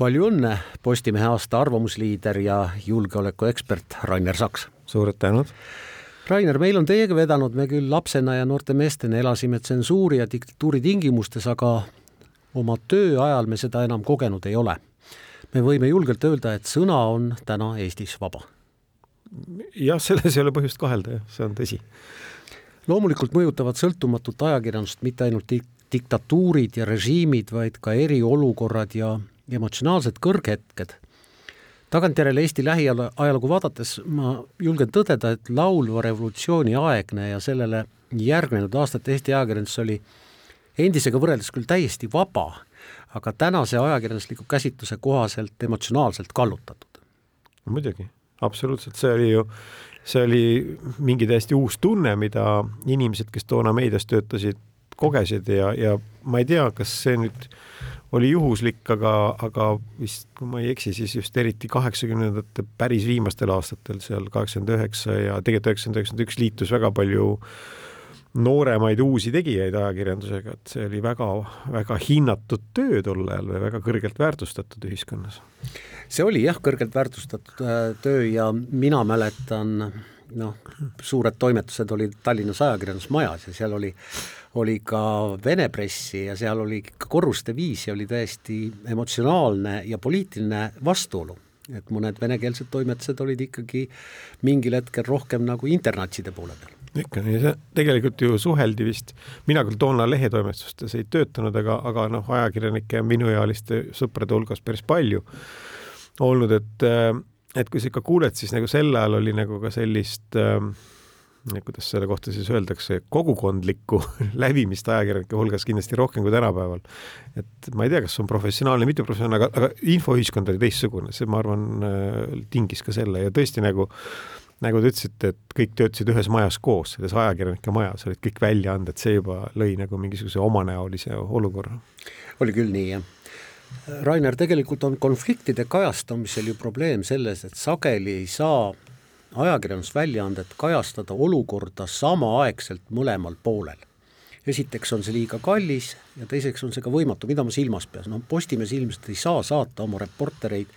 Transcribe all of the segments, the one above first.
palju õnne, Postimehe aasta arvamusliider ja julgeolekuekspert Rainer Saks. suured tänud. Rainer, meil on teiega vedanud, me küll lapsena ja noorte meestena elasime tsensuuri ja diktatuuri tingimustes, aga oma töö ajal me seda enam kogenud ei ole. me võime julgelt öelda, et sõna on täna Eestis vaba. jah, selles ei ole põhjust kahelda, jah, see on tõsi. loomulikult mõjutavad sõltumatut ajakirjandust mitte ainult dik diktatuurid ja režiimid, vaid ka eriolukorrad ja emotsionaalsed kõrghetked. tagantjärele Eesti lähiajalugu vaadates ma julgen tõdeda, et laulva revolutsiooni aegne ja sellele järgnenud aastate Eesti ajakirjandus oli endisega võrreldes küll täiesti vaba, aga tänase ajakirjandusliku käsitluse kohaselt emotsionaalselt kallutatud. muidugi, absoluutselt, see oli ju, see oli mingi täiesti uus tunne, mida inimesed, kes toona meedias töötasid, kogesid ja, ja ma ei tea, kas see nüüd oli juhuslik, aga, aga vist, kui ma ei eksi, siis just eriti kaheksakümnendate päris viimastel aastatel, seal kaheksakümmend üheksa ja tegelikult üheksakümmend, üheksakümmend üks liitus väga palju nooremaid uusi tegijaid ajakirjandusega, et see oli väga-väga hinnatud töö tol ajal või väga kõrgelt väärtustatud ühiskonnas. see oli jah, kõrgelt väärtustatud äh, töö ja mina mäletan noh, suured toimetused olid Tallinnas ajakirjandusmajas ja seal oli oli ka Vene pressi ja seal oli ikka korruste viisi oli täiesti emotsionaalne ja poliitiline vastuolu. et mõned venekeelsed toimetused olid ikkagi mingil hetkel rohkem nagu internatside poole peal ikka, ja see tegelikult ju suheldi vist, mina küll toona lehetoimetustes ei töötanud, aga, aga noh, ajakirjanike ja minuealiste sõprade hulgas päris palju olnud, et et kui sa ikka kuuled, siis nagu sel ajal oli nagu ka sellist äh, kuidas selle kohta siis öeldakse, kogukondlikku lävimist ajakirjanike hulgas kindlasti rohkem kui tänapäeval. et ma ei tea, kas on professionaalne, mitteprofessionaalne, aga, aga infoühiskond oli teistsugune, see, ma arvan, äh, tingis ka selle ja tõesti nagu nagu te ütlesite, et kõik töötasid ühes majas koos, selles ajakirjanike majas, olid kõik väljaanded, see juba lõi nagu mingisuguse omanäolise olukorra. oli küll nii, jah. Rainer, tegelikult on konfliktide kajastamisel ju probleem selles, et sageli ei saa ajakirjandusväljaandet kajastada olukorda samaaegselt mõlemal poolel. esiteks on see liiga kallis ja teiseks on see ka võimatu, mida ma silmas pean, no Postimees ilmselt ei saa saata oma reportereid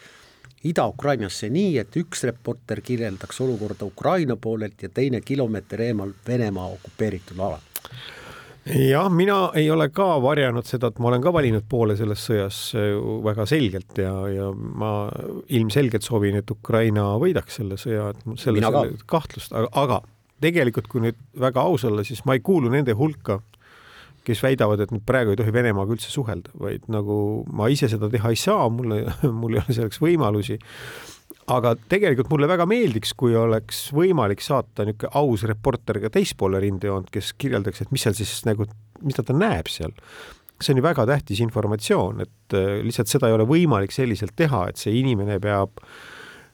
Ida-Ukrainasse nii, et üks reporter kirjeldaks olukorda Ukraina poolelt ja teine kilomeeter eemal Venemaa okupeeritud alal jah, mina ei ole ka varjanud seda, et ma olen ka valinud poole selles sõjas äh, väga selgelt ja, ja ma ilmselgelt soovin, et Ukraina võidaks selle sõja, et selles ei ole kahtlust, aga, aga tegelikult, kui nüüd väga aus olla, siis ma ei kuulu nende hulka, kes väidavad, et nüüd praegu ei tohi Venemaaga üldse suhelda, vaid nagu ma ise seda teha ei saa, mulle, mul ei ole selleks võimalusi aga tegelikult mulle väga meeldiks, kui oleks võimalik saata niisugune aus reporter ka teispoole rindejoont, kes kirjeldaks, et mis seal siis nagu, mida ta näeb seal. see on ju väga tähtis informatsioon, et äh, lihtsalt seda ei ole võimalik selliselt teha, et see inimene peab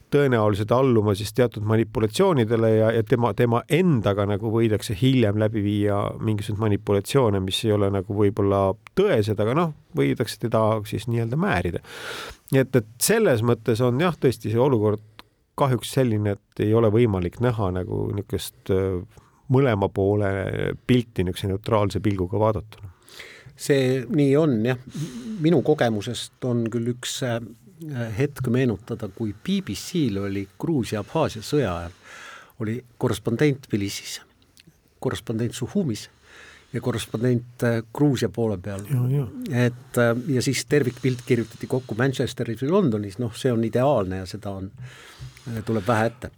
tõenäoliselt alluma siis teatud manipulatsioonidele ja, ja tema, tema endaga nagu võidakse hiljem läbi viia mingisuguseid manipulatsioone, mis ei ole nagu võib-olla tõesed, aga noh, võidakse teda siis nii-öelda määrida nii et, et selles mõttes on jah, tõesti see olukord kahjuks selline, et ei ole võimalik näha nagu niisugust äh, mõlema poole pilti niisuguse neutraalse pilguga vaadatuna. see nii on jah, minu kogemusest on küll üks äh, hetk meenutada, kui BBC-l oli Gruusia-Abhaasia sõja ajal, oli korrespondent Tbilisis, korrespondent Suhumis ja korrespondent äh, Gruusia poole peal. et äh, ja siis tervikpilt kirjutati kokku Manchesteris või Londonis, noh, see on ideaalne ja seda on, äh, tuleb vähe ette.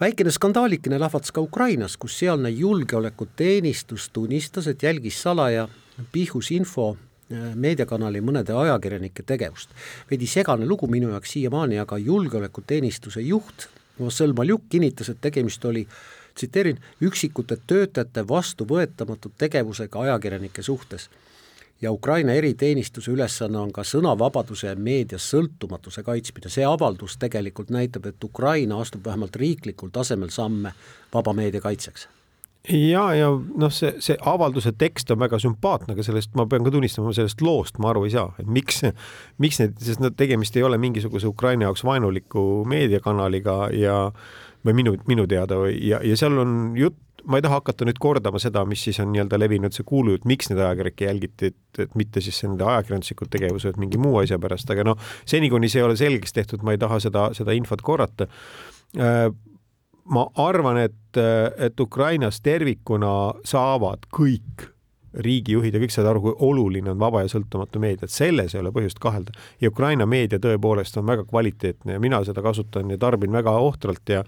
väikene skandaalikene lahvatas ka Ukrainas, kus sealne julgeolekuteenistus tunnistas, et jälgis salaja Pihus info meediakanali mõnede ajakirjanike tegevust. veidi segane lugu minu jaoks siiamaani, aga julgeolekuteenistuse juht Vassel Maljuk kinnitas, et tegemist oli äh, tsiteerin, üksikute töötajate vastuvõetamatu tegevusega ajakirjanike suhtes. ja Ukraina eriteenistuse ülesanne on ka sõnavabaduse ja meedia sõltumatuse kaitsmine, see avaldus tegelikult näitab, et Ukraina astub vähemalt riiklikul tasemel samme vaba meedia kaitseks ja, ja noh, see, see avalduse tekst on väga sümpaatne, aga sellest ma pean ka tunnistama, sellest loost ma aru ei saa, et miks, miks need, sest no tegemist ei ole mingisuguse Ukraina jaoks vaenuliku meediakanaliga ja või minu, minu teada või, ja, ja seal on jutt, ma ei taha hakata nüüd kordama seda, mis siis on nii-öelda levinud see kuulujutt, miks neid ajakirjanikke jälgiti, et, et mitte siis nende ajakirjanduslikud tegevused mingi muu asja pärast, aga noh, seni kuni see ei ole selgeks tehtud, ma ei taha seda, seda infot korrata. Äh, ma arvan, et, et Ukrainas tervikuna saavad kõik riigijuhid ja kõik saavad aru, kui oluline on vaba ja sõltumatu meedia, et selles ei ole põhjust kahelda. ja Ukraina meedia tõepoolest on väga kvaliteetne ja mina seda kasutan ja tarbin väga ohtralt ja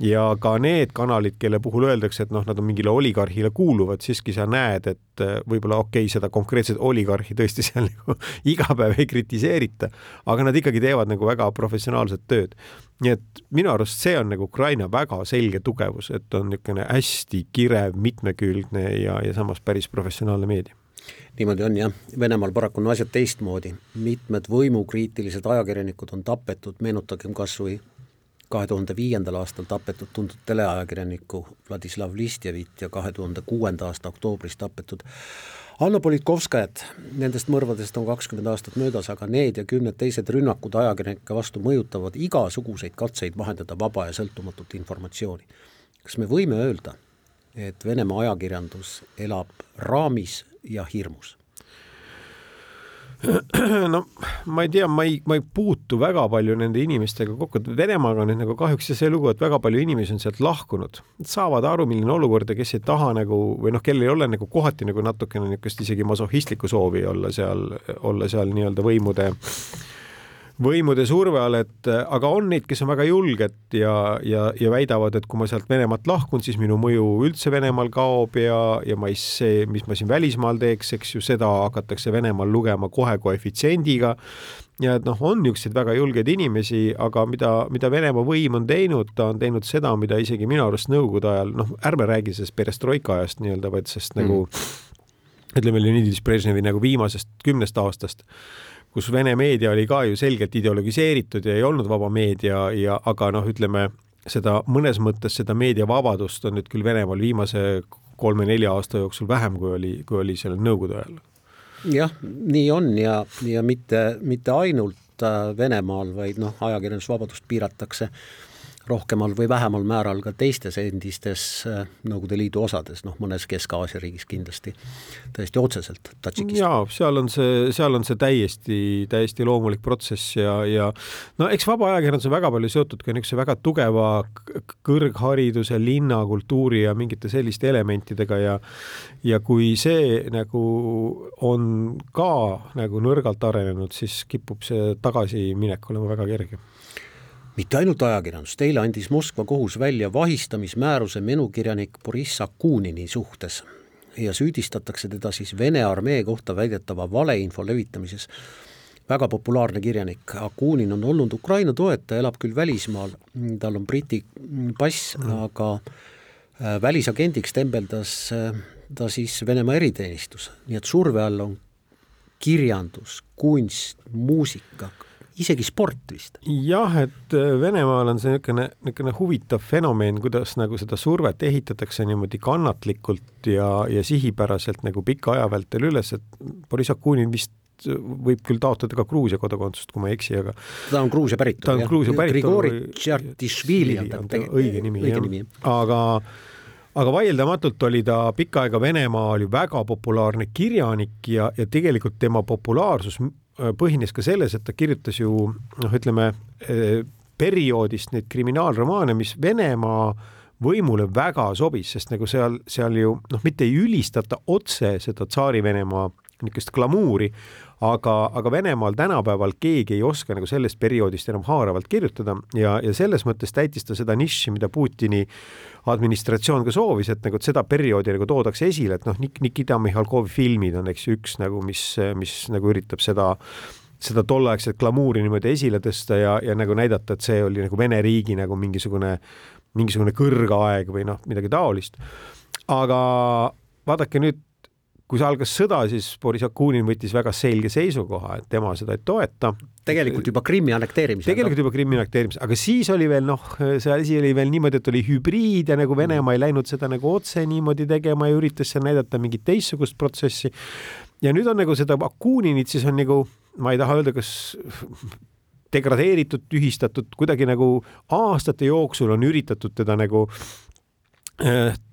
ja ka need kanalid, kelle puhul öeldakse, et noh, nad on mingile oligarhile kuuluvad, siiski sa näed, et äh, võib-olla okei okay,, seda konkreetset oligarhi tõesti seal nagu iga päev ei kritiseerita, aga nad ikkagi teevad nagu väga professionaalset tööd. nii et minu arust see on nagu Ukraina väga selge tugevus, et on niisugune hästi kirev, mitmekülgne ja, ja samas päris professionaalne meedia. Niimoodi on jah, Venemaal paraku on asjad teistmoodi, mitmed võimukriitilised ajakirjanikud on tapetud, meenutagem kas või kahe tuhande viiendal aastal tapetud tuntud teleajakirjanikku Vladislav Listjevit ja kahe tuhande kuuenda aasta oktoobris tapetud Anna Politkovskajat, nendest mõrvadest on kakskümmend aastat möödas, aga need ja kümned teised rünnakud ajakirjanike vastu mõjutavad igasuguseid katseid vahendada vaba ja sõltumatut informatsiooni. kas me võime öelda, et Venemaa ajakirjandus elab raamis ja hirmus? No ma ei tea, ma ei, ma ei puutu väga palju nende inimestega kokku, et Venemaaga on nüüd nagu kahjuks see lugu, et väga palju inimesi on sealt lahkunud, saavad aru, milline olukord ja kes ei taha nagu või noh, kellel ei ole nagu kohati nagu natukene niisugust isegi masohhistlikku soovi olla seal, olla seal nii-öelda võimude äh, võimude surve all, et äh, aga on neid, kes on väga julged ja, ja, ja väidavad, et kui ma sealt Venemaalt lahkun, siis minu mõju üldse Venemaal kaob ja, ja ma ei, see, mis ma siin välismaal teeks, eks ju, seda hakatakse Venemaal lugema kohe koefitsiendiga. ja et noh, on niisuguseid väga julgeid inimesi, aga mida, mida Venemaa võim on teinud, ta on teinud seda, mida isegi minu arust Nõukogude ajal, noh, ärme räägi sellest perestroika ajast nii-öelda, vaid sest nagu mm. nagu ütleme, Leonid Brežnevi nagu viimasest kümnest aastast kus Vene meedia oli ka ju selgelt ideologiseeritud ja ei olnud vaba meedia ja aga noh, ütleme seda mõnes mõttes seda meediavabadust on nüüd küll Venemaal viimase kolme-nelja aasta jooksul vähem, kui oli, kui oli sellel Nõukogude ajal. jah, nii on ja, ja mitte, mitte ainult äh, Venemaal, vaid noh, ajakirjandusvabadust piiratakse rohkemal või vähemal määral ka teistes endistes äh, Nõukogude Liidu osades, noh, mõnes Kesk-Aasia riigis kindlasti täiesti otseselt. jaa, seal on see, seal on see täiesti, täiesti loomulik protsess ja, ja no eks vaba ajakirjandus on väga palju seotud ka niisuguse väga tugeva kõrghariduse, linnakultuuri ja mingite selliste elementidega ja ja kui see nagu on ka nagu nõrgalt arenenud, siis kipub see tagasiminek olema väga kerge mitte ainult ajakirjandust, eile andis Moskva kohus välja vahistamismääruse menukirjanik Boriss Akunini suhtes ja süüdistatakse teda siis Vene armee kohta väidetava valeinfo levitamises. väga populaarne kirjanik, Akunin on olnud Ukraina toetaja, elab küll välismaal, tal on Briti pass mm., aga äh, välisagendiks tembeldas äh, ta siis Venemaa eriteenistus, nii et surve all on kirjandus, kunst, muusika, isegi sport vist. jah, et äh, Venemaal on see niisugune, niisugune huvitav fenomen, kuidas nagu seda survet ehitatakse niimoodi kannatlikult ja, ja sihipäraselt nagu pika aja vältel üles, et Boriss Akunin vist võib küll taotleda ka Gruusia kodakondsust, kui ma ei eksi, aga ta on Gruusia päritolu. ta on Gruusia päritolu. Grigori Tšertišvili on ta tegelikult. õige nimi, jah. aga aga vaieldamatult oli ta pikka aega Venemaal ju väga populaarne kirjanik ja, ja tegelikult tema populaarsus põhines ka selles, et ta kirjutas ju noh, ütleme äh, perioodist neid kriminaalromaane, mis Venemaa võimule väga sobis, sest nagu seal, seal ju noh, mitte ei ülistata otse seda Tsaari-Venemaa niisugust glamuuri, aga, aga Venemaal tänapäeval keegi ei oska nagu sellest perioodist enam haaravalt kirjutada ja, ja selles mõttes täitis ta seda nišši, mida Putini administratsioon ka soovis, et nagu et seda perioodi nagu toodakse esile, et noh, Nikita Mihhalkovi filmid on, eks ju, üks nagu, mis, mis nagu üritab seda seda tolleaegset glamuuri niimoodi esile tõsta ja, ja nagu näidata, et see oli nagu Vene riigi nagu mingisugune, mingisugune kõrgaeg või noh, midagi taolist. aga vaadake nüüd kui see algas sõda, siis Boris Akunin võttis väga selge seisukoha, et tema seda ei toeta. tegelikult juba Krimmi annekteerimisel. tegelikult juba Krimmi annekteerimisel, aga siis oli veel noh, see asi oli veel niimoodi, et oli hübriid ja nagu Venemaa ei läinud seda nagu otse niimoodi tegema ja üritas seal näidata mingit teistsugust protsessi. ja nüüd on nagu seda Akuninit siis on nagu, ma ei taha öelda, kas degradeeritud, tühistatud, kuidagi nagu aastate jooksul on üritatud teda nagu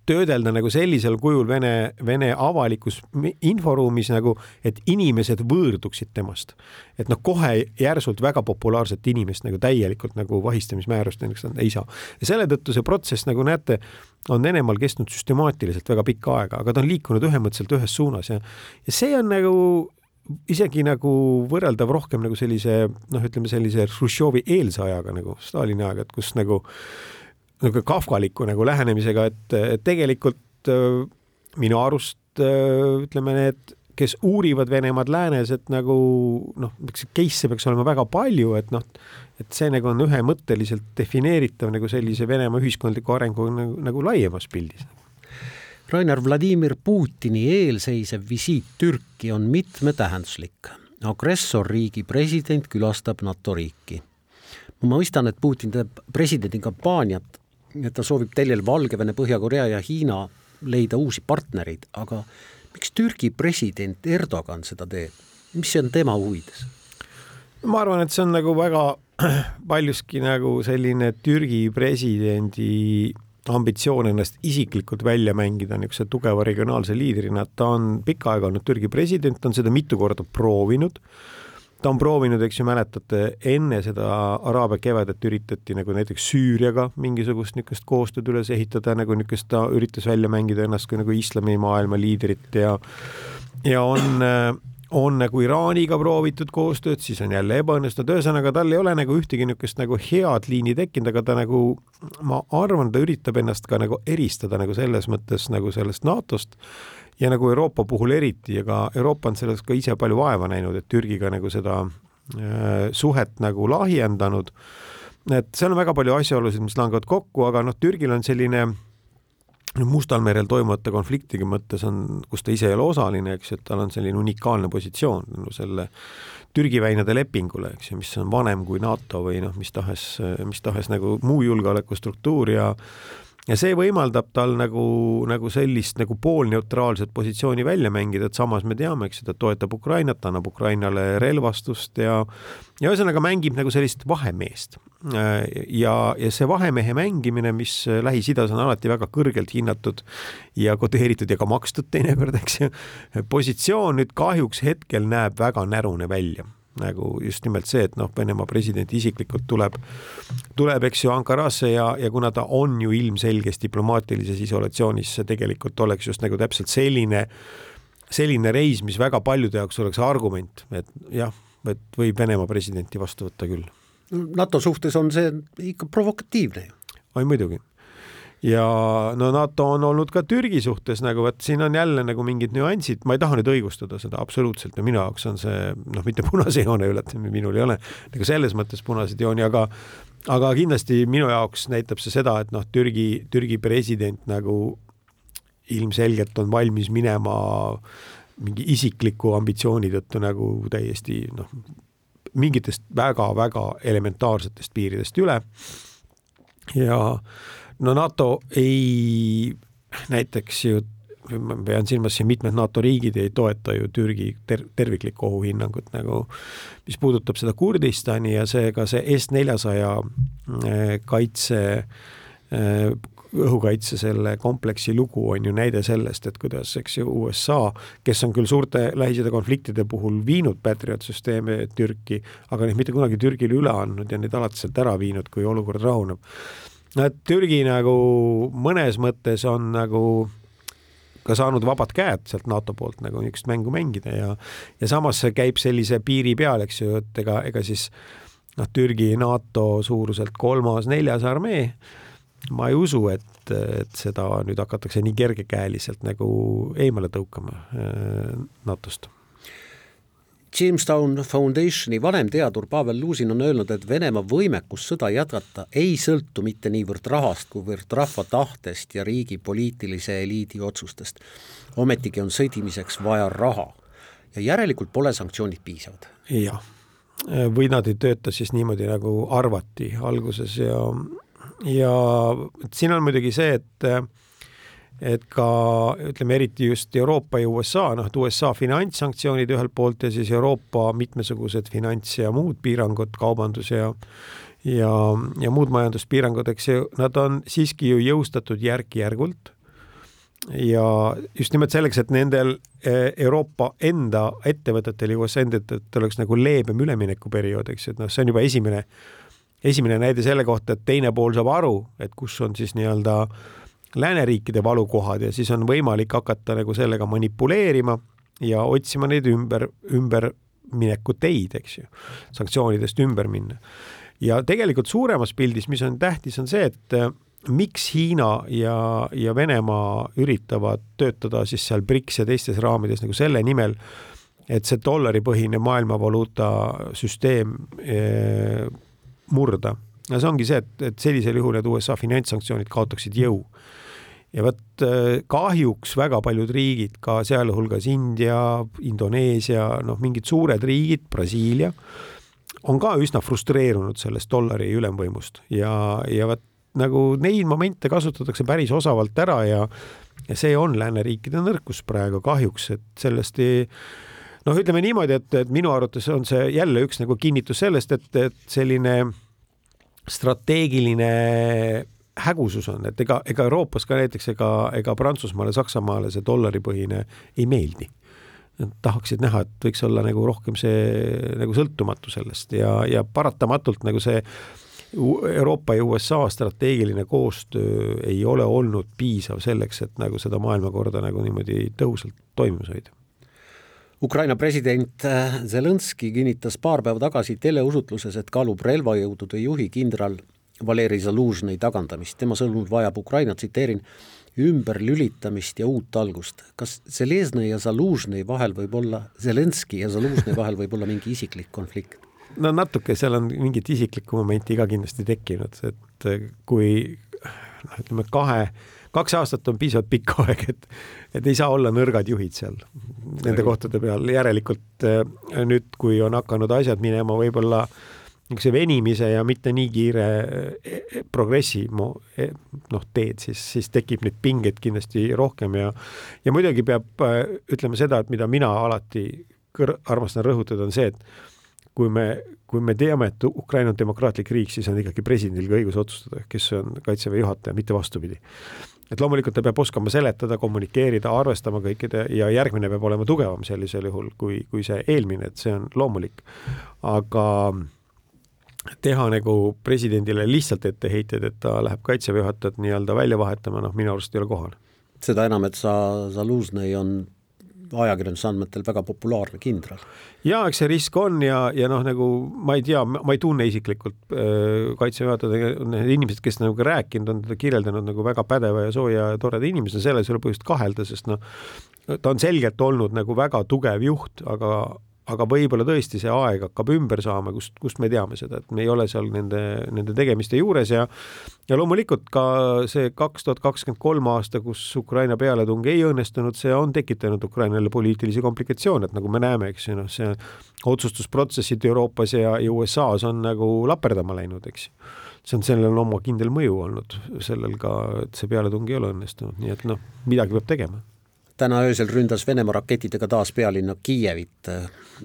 töödelda nagu sellisel kujul Vene, Vene avalikus inforuumis nagu, et inimesed võõrduksid temast. et noh, kohe järsult väga populaarset inimest nagu täielikult nagu vahistamismäärust näiteks anda ei saa. ja selle tõttu see protsess, nagu näete, on Venemaal kestnud süstemaatiliselt väga pikka aega, aga ta on liikunud ühemõtteliselt ühes suunas ja, ja see on nagu isegi nagu võrreldav rohkem nagu sellise noh, ütleme sellise Hruštšovi eelse ajaga nagu Stalini ajaga, et kus nagu niisugune kafkaliku nagu lähenemisega, et, tegelikult minu arust ütleme, need, kes uurivad Venemaad läänes, et nagu noh, case'e peaks olema väga palju, et noh, et see nagu on ühemõtteliselt defineeritav nagu sellise Venemaa ühiskondliku arengu nagu, nagu laiemas pildis. Rainer Vladimir Putini eelseisev visiit Türki on mitmetähenduslik. agressorriigi president külastab NATO riiki. ma mõistan, et Putin teeb presidendi kampaaniat et ta soovib teljel Valgevene, Põhja-Korea ja Hiina leida uusi partnereid, aga miks Türgi president Erdogan seda teeb, mis on tema huvides? ma arvan, et see on nagu väga paljuski nagu selline Türgi presidendi ambitsioon ennast isiklikult välja mängida niisuguse tugeva regionaalse liidrina, ta on pikka aega olnud Türgi president, on seda mitu korda proovinud ta on proovinud, eks ju, mäletate, enne seda Araabia kevadet üritati nagu näiteks Süüriaga mingisugust niisugust koostööd üles ehitada, nagu niisugust, ta üritas välja mängida ennast kui nagu islamimaailma liidrit ja ja on, on nagu Iraaniga proovitud koostööd, siis on jälle ebaõnnestunud, ühesõnaga tal ei ole nagu ühtegi niisugust nagu head liini tekkinud, aga ta nagu, ma arvan, ta üritab ennast ka nagu eristada nagu selles mõttes nagu sellest NATO-st ja nagu Euroopa puhul eriti ja ka Euroopa on selles ka ise palju vaeva näinud, et Türgiga nagu seda äh, suhet nagu lahjendanud. et seal on väga palju asjaolusid, mis langevad kokku, aga noh, Türgil on selline Mustal merel toimuvate konfliktide mõttes on, kus ta ise ei ole osaline, eks ju, et tal on selline unikaalne positsioon no, selle Türgi väinade lepingule, eks ju, mis on vanem kui NATO või noh, mis tahes, mis tahes nagu muu julgeolekustruktuur ja ja see võimaldab tal nagu, nagu sellist nagu poolneutraalset positsiooni välja mängida, et samas me teame, eks ju, ta toetab Ukrainat, annab Ukrainale relvastust ja ja ühesõnaga mängib nagu sellist vahemeest. ja, ja see vahemehe mängimine, mis Lähis-Idas on alati väga kõrgelt hinnatud ja koteeritud ja ka makstud teinekord, eks ju, positsioon nüüd kahjuks hetkel näeb väga närune välja nagu just nimelt see, et noh, Venemaa president isiklikult tuleb, tuleb, eks ju, Ankarasse ja, ja kuna ta on ju ilmselges diplomaatilises isolatsioonis, see tegelikult oleks just nagu täpselt selline, selline reis, mis väga paljude jaoks oleks argument, et jah, et võib Venemaa presidenti vastu võtta küll. NATO suhtes on see ikka provokatiivne ju. oi muidugi ja no NATO on olnud ka Türgi suhtes nagu vot siin on jälle nagu mingid nüansid, ma ei taha nüüd õigustada seda absoluutselt ja minu jaoks on see noh, mitte punase joone ületamine, minul ei ole nagu selles mõttes punaseid jooni, aga aga kindlasti minu jaoks näitab see seda, et noh, Türgi, Türgi president nagu ilmselgelt on valmis minema mingi isikliku ambitsiooni tõttu nagu täiesti noh, mingitest väga-väga elementaarsetest piiridest üle. Ja no NATO ei, näiteks ju ma pean silmas siin mitmed NATO riigid ei toeta ju Türgi ter-, terviklikku ohuhinnangut nagu, mis puudutab seda Kurdistani ja seega see S-400 äh, kaitse äh, õhukaitse selle kompleksi lugu on ju näide sellest, et kuidas, eks ju, USA, kes on küll suurte Lähis-Ida konfliktide puhul viinud Patriot süsteeme Türki, aga neid mitte kunagi Türgile üle andnud ja neid alati sealt ära viinud, kui olukord rahuneb no et Türgi nagu mõnes mõttes on nagu ka saanud vabad käed sealt NATO poolt nagu niisugust mängu mängida ja ja samas see käib sellise piiri peal, eks ju, et ega, ega siis noh, Türgi NATO suuruselt kolmas-neljas armee, ma ei usu, et, et seda nüüd hakatakse nii kergekäeliselt nagu eemale tõukama äh, NATO-st Jamestown Foundationi vanemteadur Pavel Luusin on öelnud, et Venemaa võimekus sõda jätkata ei sõltu mitte niivõrd rahast, kuivõrd rahva tahtest ja riigi poliitilise eliidi otsustest. ometigi on sõdimiseks vaja raha ja järelikult pole sanktsioonid piisavad. jah, või nad ei tööta siis niimoodi, nagu arvati alguses ja, ja siin on muidugi see, et et ka ütleme, eriti just Euroopa ja USA, noh, et USA finantssanktsioonid ühelt poolt ja siis Euroopa mitmesugused finants ja muud piirangud, kaubandus ja ja, ja muud majanduspiirangud, eks ju, nad on siiski ju jõustatud järk-järgult. Ja just nimelt selleks, et nendel eh, Euroopa enda ettevõtetel ja USA enda ettevõtetel oleks nagu leebem üleminekuperiood, eks ju, et noh, see on juba esimene, esimene näide selle kohta, et teine pool saab aru, et kus on siis nii-öelda lääneriikide valukohad ja siis on võimalik hakata nagu sellega manipuleerima ja otsima neid ümber, ümbermineku teid, eks ju, sanktsioonidest ümber minna ja tegelikult suuremas pildis, mis on tähtis, on see, et äh, miks Hiina ja, ja Venemaa üritavad töötada siis seal BRICS ja teistes raamides nagu selle nimel, et see dollaripõhine maailmavaluuta süsteem eh, murda. Ja see ongi see, et, et sellisel juhul need USA finantssanktsioonid kaotaksid jõu. ja vot äh, kahjuks väga paljud riigid, ka sealhulgas India, Indoneesia, noh, mingid suured riigid, Brasiilia on ka üsna frustreerunud sellest dollari ülemvõimust ja, ja vot nagu neid momente kasutatakse päris osavalt ära ja, ja see on lääneriikide nõrkus praegu kahjuks, et sellest ei noh, ütleme niimoodi, et, et minu arvates on see jälle üks nagu kinnitus sellest, et, et selline strateegiline hägusus on, et ega, ega Euroopas ka näiteks ega, ega Prantsusmaale, Saksamaale see dollaripõhine ei meeldi tahaksid näha, et võiks olla nagu rohkem see nagu sõltumatu sellest ja, ja paratamatult nagu see Euroopa ja USA strateegiline koostöö ei ole olnud piisav selleks, et nagu seda maailmakorda nagu niimoodi tõhusalt toimimas hoida. Ukraina president äh, Zelenskõi kinnitas paar päeva tagasi teleusutluses, et kaalub relvajõudude juhi kindral Valeri Zalužnõi tagandamist, tema sõnul vajab Ukraina, tsiteerin, ümberlülitamist ja uut algust. kas Zeleznõi ja Zalužnõi vahel võib olla, Zelenskõi ja Zalužnõi vahel võib olla mingi isiklik konflikt? no natuke seal on mingit isiklikku momenti ka kindlasti tekkinud, et kui noh, ütleme kahe, kaks aastat on piisavalt pikk aeg, et, et ei saa olla nõrgad juhid seal nende kohtade peal, järelikult nüüd, kui on hakanud asjad minema võib-olla äh, niisuguse venimise ja mitte nii kiire e, e, progressi e, noh, teed, siis, siis tekib neid pingeid kindlasti rohkem ja ja muidugi peab ütlema seda, et mida mina alati kõr-, armastan rõhutada, on see, et kui me, kui me teame, et Ukraina on demokraatlik riik, siis on ikkagi presidendil ka õigus otsustada, kes on kaitseväe juhataja, mitte vastupidi. Et loomulikult ta peab oskama seletada, kommunikeerida, arvestama kõikide ja järgmine peab olema tugevam sellisel juhul kui, kui see eelmine, et see on loomulik. aga teha nagu presidendile lihtsalt etteheiteid, et ta läheb kaitseväe juhatajat nii-öelda välja vahetama, noh, minu arust ei ole kohane. seda enam, et sa, Zalužnõi on ajakirjanduse andmetel väga populaarne kindral. jaa, eks see risk on ja, ja noh, nagu ma ei tea, ma ei tunne isiklikult kaitseväe juhatajat, need inimesed, kes nagu rääkinud on teda kirjeldanud nagu väga pädeva ja sooja ja toreda inimesena, selles ei ole põhjust kahelda, sest noh, ta on selgelt olnud nagu väga tugev juht, aga aga võib-olla tõesti see aeg hakkab ümber saama, kust, kust me teame seda, et me ei ole seal nende, nende tegemiste juures ja ja loomulikult ka see kaks tuhat kakskümmend kolm aasta, kus Ukraina pealetung ei õnnestunud, see on tekitanud Ukrainale poliitilisi komplikatsioone, et nagu me näeme, eks ju, noh, see otsustusprotsessid Euroopas ja, ja USA-s on nagu laperdama läinud, eks ju. See on, sellel on oma kindel mõju olnud, sellel ka, et see pealetung ei ole õnnestunud, nii et noh, midagi peab tegema täna öösel ründas Venemaa raketidega taas pealinna Kiievit.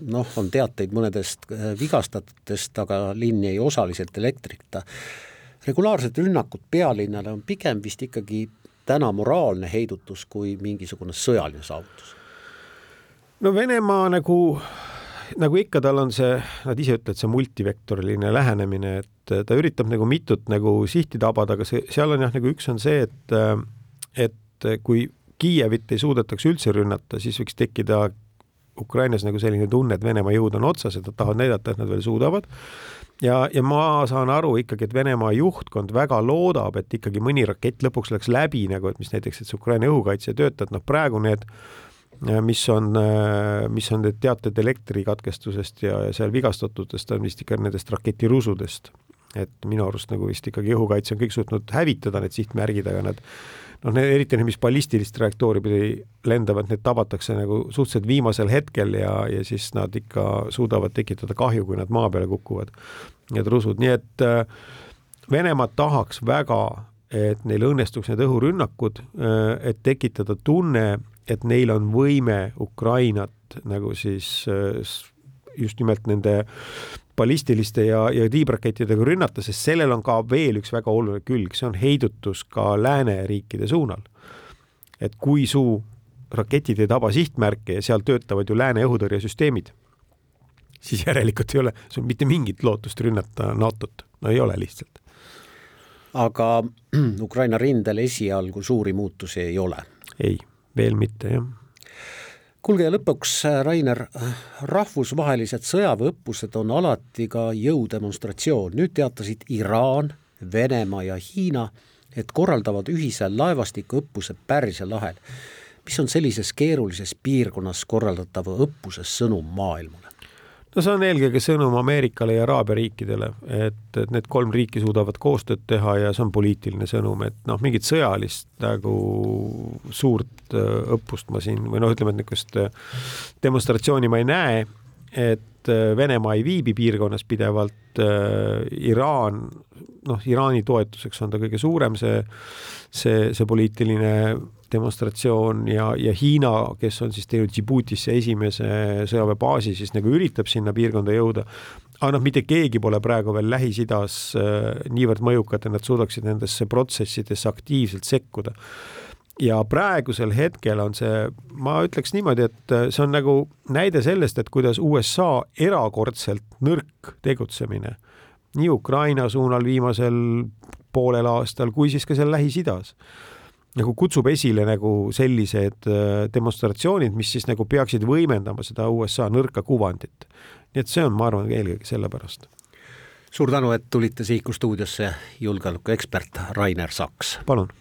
noh, on teateid mõnedest äh, vigastatutest, aga linn jäi osaliselt elektrita. regulaarsed rünnakud pealinnale on pigem vist ikkagi täna moraalne heidutus kui mingisugune sõjaline saavutus. no Venemaa nagu, nagu ikka, tal on see, nad ise ütlevad, see multivektoriline lähenemine, et ta üritab nagu mitut nagu sihti tabada, aga see, seal on jah, nagu üks on see, et, et kui Kiievit ei suudetaks üldse rünnata, siis võiks tekkida Ukrainas nagu selline tunne, et Venemaa jõud on otsas, et nad tahavad näidata, et nad veel suudavad. ja, ja ma saan aru ikkagi, et Venemaa juhtkond väga loodab, et ikkagi mõni rakett lõpuks läks läbi nagu, et mis näiteks, et see Ukraina õhukaitse töötab, noh praegu need mis on, mis on need teated elektrikatkestusest ja, ja seal vigastatutest on vist ikka nendest raketirusudest. et minu arust nagu vist ikkagi õhukaitse on kõik suutnud hävitada, need sihtmärgid, aga nad noh, need eriti need, mis ballistilist trajektoori pidi lendavad, need tabatakse nagu suhteliselt viimasel hetkel ja, ja siis nad ikka suudavad tekitada kahju, kui nad maa peale kukuvad, need rusud, nii et äh, Venemaa tahaks väga, et neil õnnestuks need õhurünnakud, et tekitada tunne, et neil on võime Ukrainat nagu siis just nimelt nende ballistiliste ja, ja tiibrakettidega rünnata, sest sellel on ka veel üks väga oluline külg, see on heidutus ka lääneriikide suunal. et kui su raketid ei taba sihtmärke ja seal töötavad ju lääne õhutõrjesüsteemid, siis järelikult ei ole sul mitte mingit lootust rünnata NATO-t, no ei ole lihtsalt. aga Ukraina rindel esialgu suuri muutusi ei ole? ei, veel mitte jah kuulge ja lõpuks, äh, Rainer, äh, rahvusvahelised sõjaväeõppused on alati ka jõudemonstratsioon, nüüd teatasid Iraan, Venemaa ja Hiina, et korraldavad ühise laevastikuõppuse Pärsia lahel. mis on sellises keerulises piirkonnas korraldatava õppuse sõnum maailmale? No see on eelkõige sõnum Ameerikale ja Araabia riikidele, et, et need kolm riiki suudavad koostööd teha ja see on poliitiline sõnum, et noh, mingit sõjalist nagu suurt äh, õppust ma siin või noh, ütleme, et niisugust äh, demonstratsiooni ma ei näe, et äh, Venemaa ei viibi piirkonnas pidevalt Iraan, noh, Iraani toetuseks on ta kõige suurem see, see, see poliitiline demonstratsioon ja, ja Hiina, kes on siis teinud Djiboutisse esimese sõjaväebaasi, siis nagu üritab sinna piirkonda jõuda. aga noh, mitte keegi pole praegu veel Lähis-Idas äh, niivõrd mõjukad, et nad suudaksid nendesse protsessidesse aktiivselt sekkuda ja praegusel hetkel on see, ma ütleks niimoodi, et äh, see on nagu näide sellest, et kuidas USA erakordselt nõrk tegutsemine nii Ukraina suunal viimasel poolel aastal kui siis ka seal Lähis-Idas nagu kutsub esile nagu sellised äh, demonstratsioonid, mis siis nagu peaksid võimendama seda USA nõrka kuvandit. nii et see on, ma arvan, eelkõige sellepärast. suur tänu, et tulite Sihiku stuudiosse, julgeolekuekspert Rainer Saks. palun